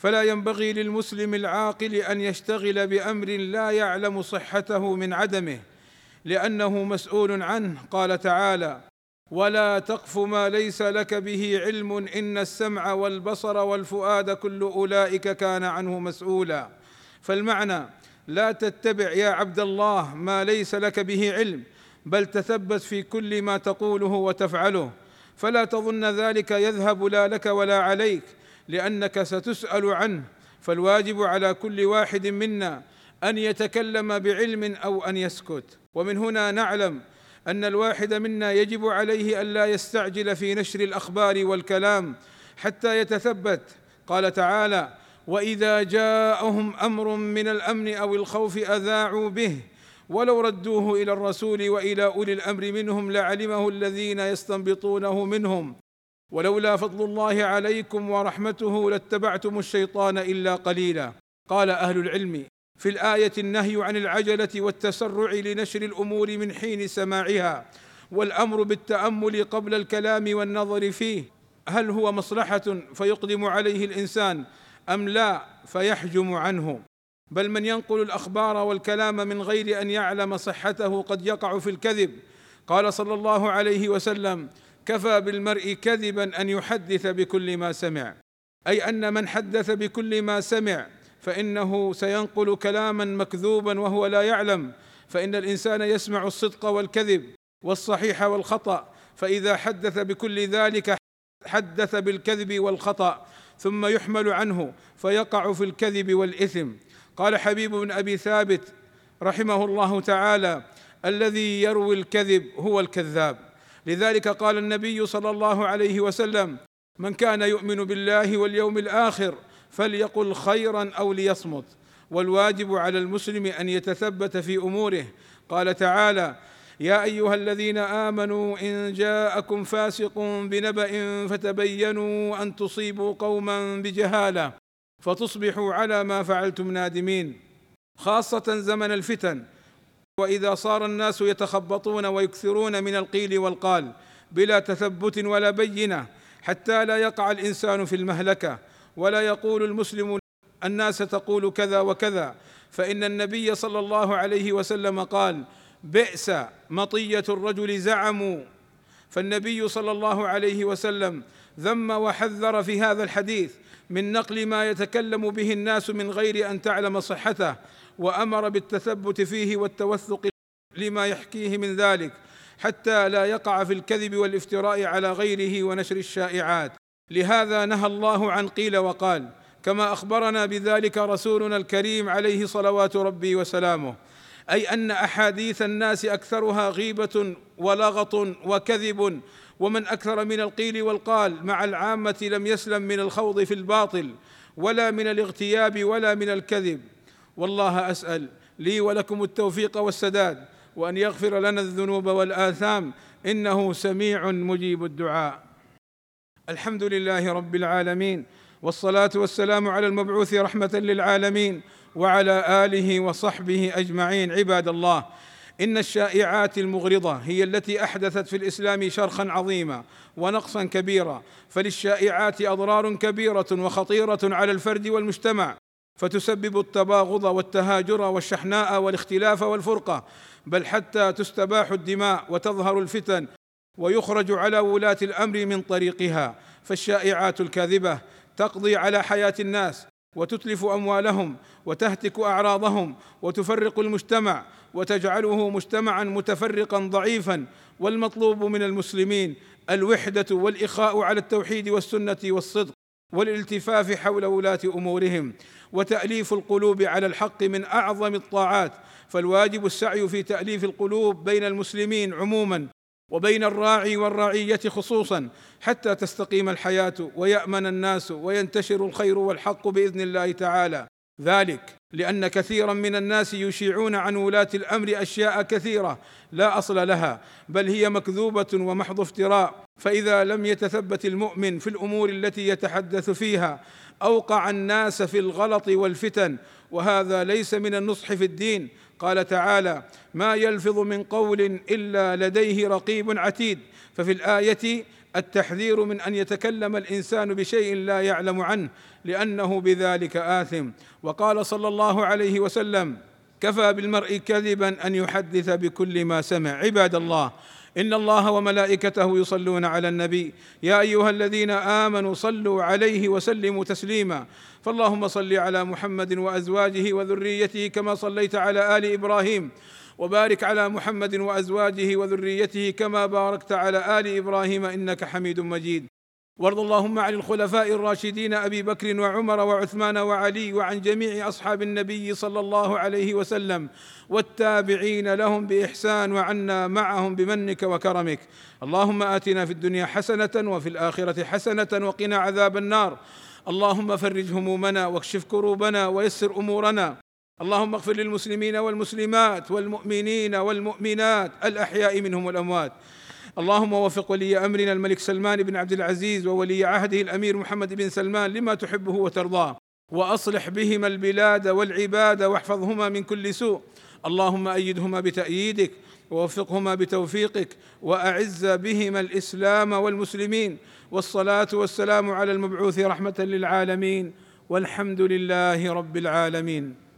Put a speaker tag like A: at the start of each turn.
A: فلا ينبغي للمسلم العاقل أن يشتغل بأمر لا يعلم صحته من عدمه لأنه مسؤول عنه. قال تعالى ولا تقف ما ليس لك به علم إن السمع والبصر والفؤاد كل أولئك كان عنه مسؤولا. فالمعنى لا تتبع يا عبد الله ما ليس لك به علم بل تثبت في كل ما تقوله وتفعله فلا تظن ذلك يذهب لا لك ولا عليك. لأنك ستسأل عنه. فالواجب على كل واحد منا أن يتكلم بعلم أو أن يسكت. ومن هنا نعلم أن الواحد منا يجب عليه الا يستعجل في نشر الأخبار والكلام حتى يتثبت. قال تعالى وإذا جاءهم أمر من الأمن أو الخوف أذاعوا به. ولو ردوه إلى الرسول وإلى أولي الأمر منهم لعلمه الذين يستنبطونه منهم. ولولا فضل الله عليكم ورحمته لاتبعتم الشيطان إلا قليلا. قال أهل العلم في الآية النهي عن العجلة والتسرع لنشر الأمور من حين سماعها والأمر بالتأمل قبل الكلام والنظر فيه هل هو مصلحة فيقدم عليه الإنسان أم لا فيحجم عنه. بل من ينقل الأخبار والكلام من غير أن يعلم صحته قد يقع في الكذب. قال صلى الله عليه وسلم كفى بالمرء كذبا أن يحدث بكل ما سمع. أي أن من حدث بكل ما سمع فإنه سينقل كلاما مكذوبا وهو لا يعلم. فإن الإنسان يسمع الصدق والكذب والصحيح والخطأ فإذا حدث بكل ذلك حدث بالكذب والخطأ ثم يحمل عنه فيقع في الكذب والإثم. قال حبيب بن أبي ثابت رحمه الله تعالى الذي يروي الكذب هو الكذاب. لذلك قال النبي صلى الله عليه وسلم من كان يؤمن بالله واليوم الآخر فليقل خيرا أو ليصمت. والواجب على المسلم أن يتثبت في أموره. قال تعالى يا أيها الذين آمنوا إن جاءكم فاسق بنبأ فتبينوا أن تصيبوا قوما بجهالة فتصبحوا على ما فعلتم نادمين. خاصة زمن الفتن وإذا صار الناس يتخبطون ويكثرون من القيل والقال بلا تثبت ولا بينة حتى لا يقع الإنسان في المهلكة ولا يقول المسلم الناس تقول كذا وكذا. فإن النبي صلى الله عليه وسلم قال بئس مطية الرجل زعموا. فالنبي صلى الله عليه وسلم ذم وحذر في هذا الحديث من نقل ما يتكلم به الناس من غير أن تعلم صحته وأمر بالتثبت فيه والتوثق لما يحكيه من ذلك حتى لا يقع في الكذب والافتراء على غيره ونشر الشائعات. لهذا نهى الله عن قيل وقال كما أخبرنا بذلك رسولنا الكريم عليه صلوات ربي وسلامه أي أن أحاديث الناس أكثرها غيبة ولغط وكذب ومن أكثر من القيل والقال مع العامة لم يسلم من الخوض في الباطل ولا من الاغتياب ولا من الكذب. والله أسأل لي ولكم التوفيق والسداد وأن يغفر لنا الذنوب والآثام. إنه سميع مجيب الدعاء. الحمد لله رب العالمين والصلاة والسلام على المبعوث رحمة للعالمين وعلى آله وصحبه أجمعين. عباد الله إن الشائعات المغرضة هي التي أحدثت في الإسلام شرخا عظيما ونقصا كبيرا فللشائعات أضرار كبيرة وخطيرة على الفرد والمجتمع. فتسبب التباغض والتهاجر والشحناء والاختلاف والفرقة بل حتى تستباح الدماء وتظهر الفتن ويخرج على ولاة الأمر من طريقها. فالشائعات الكاذبة تقضي على حياة الناس وتتلف أموالهم وتهتك أعراضهم وتفرق المجتمع وتجعله مجتمعا متفرقا ضعيفا. والمطلوب من المسلمين الوحدة والإخاء على التوحيد والسنة والصدق. والالتفاف حول ولاة أمورهم وتأليف القلوب على الحق من أعظم الطاعات فالواجب السعي في تأليف القلوب بين المسلمين عموما وبين الراعي والرعية خصوصا حتى تستقيم الحياة ويأمن الناس وينتشر الخير والحق بإذن الله تعالى. ذلك لأن كثيرا من الناس يشيعون عن ولاة الأمر أشياء كثيرة لا أصل لها بل هي مكذوبة ومحض افتراء. فإذا لم يتثبت المؤمن في الأمور التي يتحدث فيها أوقع الناس في الغلط والفتن وهذا ليس من النصح في الدين. قال تعالى ما يلفظ من قول إلا لديه رقيب عتيد ففي الآية التحذير من أن يتكلم الإنسان بشيء لا يعلم عنه لأنه بذلك آثم. وقال صلى الله عليه وسلم كفى بالمرء كذبا أن يحدث بكل ما سمع. عباد الله إن الله وملائكته يصلون على النبي. يا أيها الذين آمنوا صلوا عليه وسلموا تسليما. فاللهم صل على محمد وأزواجه وذريته كما صليت على آل إبراهيم. وبارك على محمد وأزواجه وذريته كما باركت على آل إبراهيم إنك حميد مجيد. وارض اللهم عن الخلفاء الراشدين أبي بكر وعمر وعثمان وعلي وعن جميع أصحاب النبي صلى الله عليه وسلم والتابعين لهم بإحسان وعنا معهم بمنك وكرمك. اللهم آتنا في الدنيا حسنة وفي الآخرة حسنة وقنا عذاب النار. اللهم فرج همومنا واكشف كروبنا ويسر أمورنا. اللهم اغفر للمسلمين والمسلمات والمؤمنين والمؤمنات الأحياء منهم والأموات. اللهم وفق ولي أمرنا الملك سلمان بن عبد العزيز وولي عهده الأمير محمد بن سلمان لما تحبه وترضاه. وأصلح بهما البلاد والعباد واحفظهما من كل سوء. اللهم أيدهما بتأييدك ووفقهما بتوفيقك وأعز بهما الإسلام والمسلمين. والصلاة والسلام على المبعوث رحمة للعالمين. والحمد لله رب العالمين.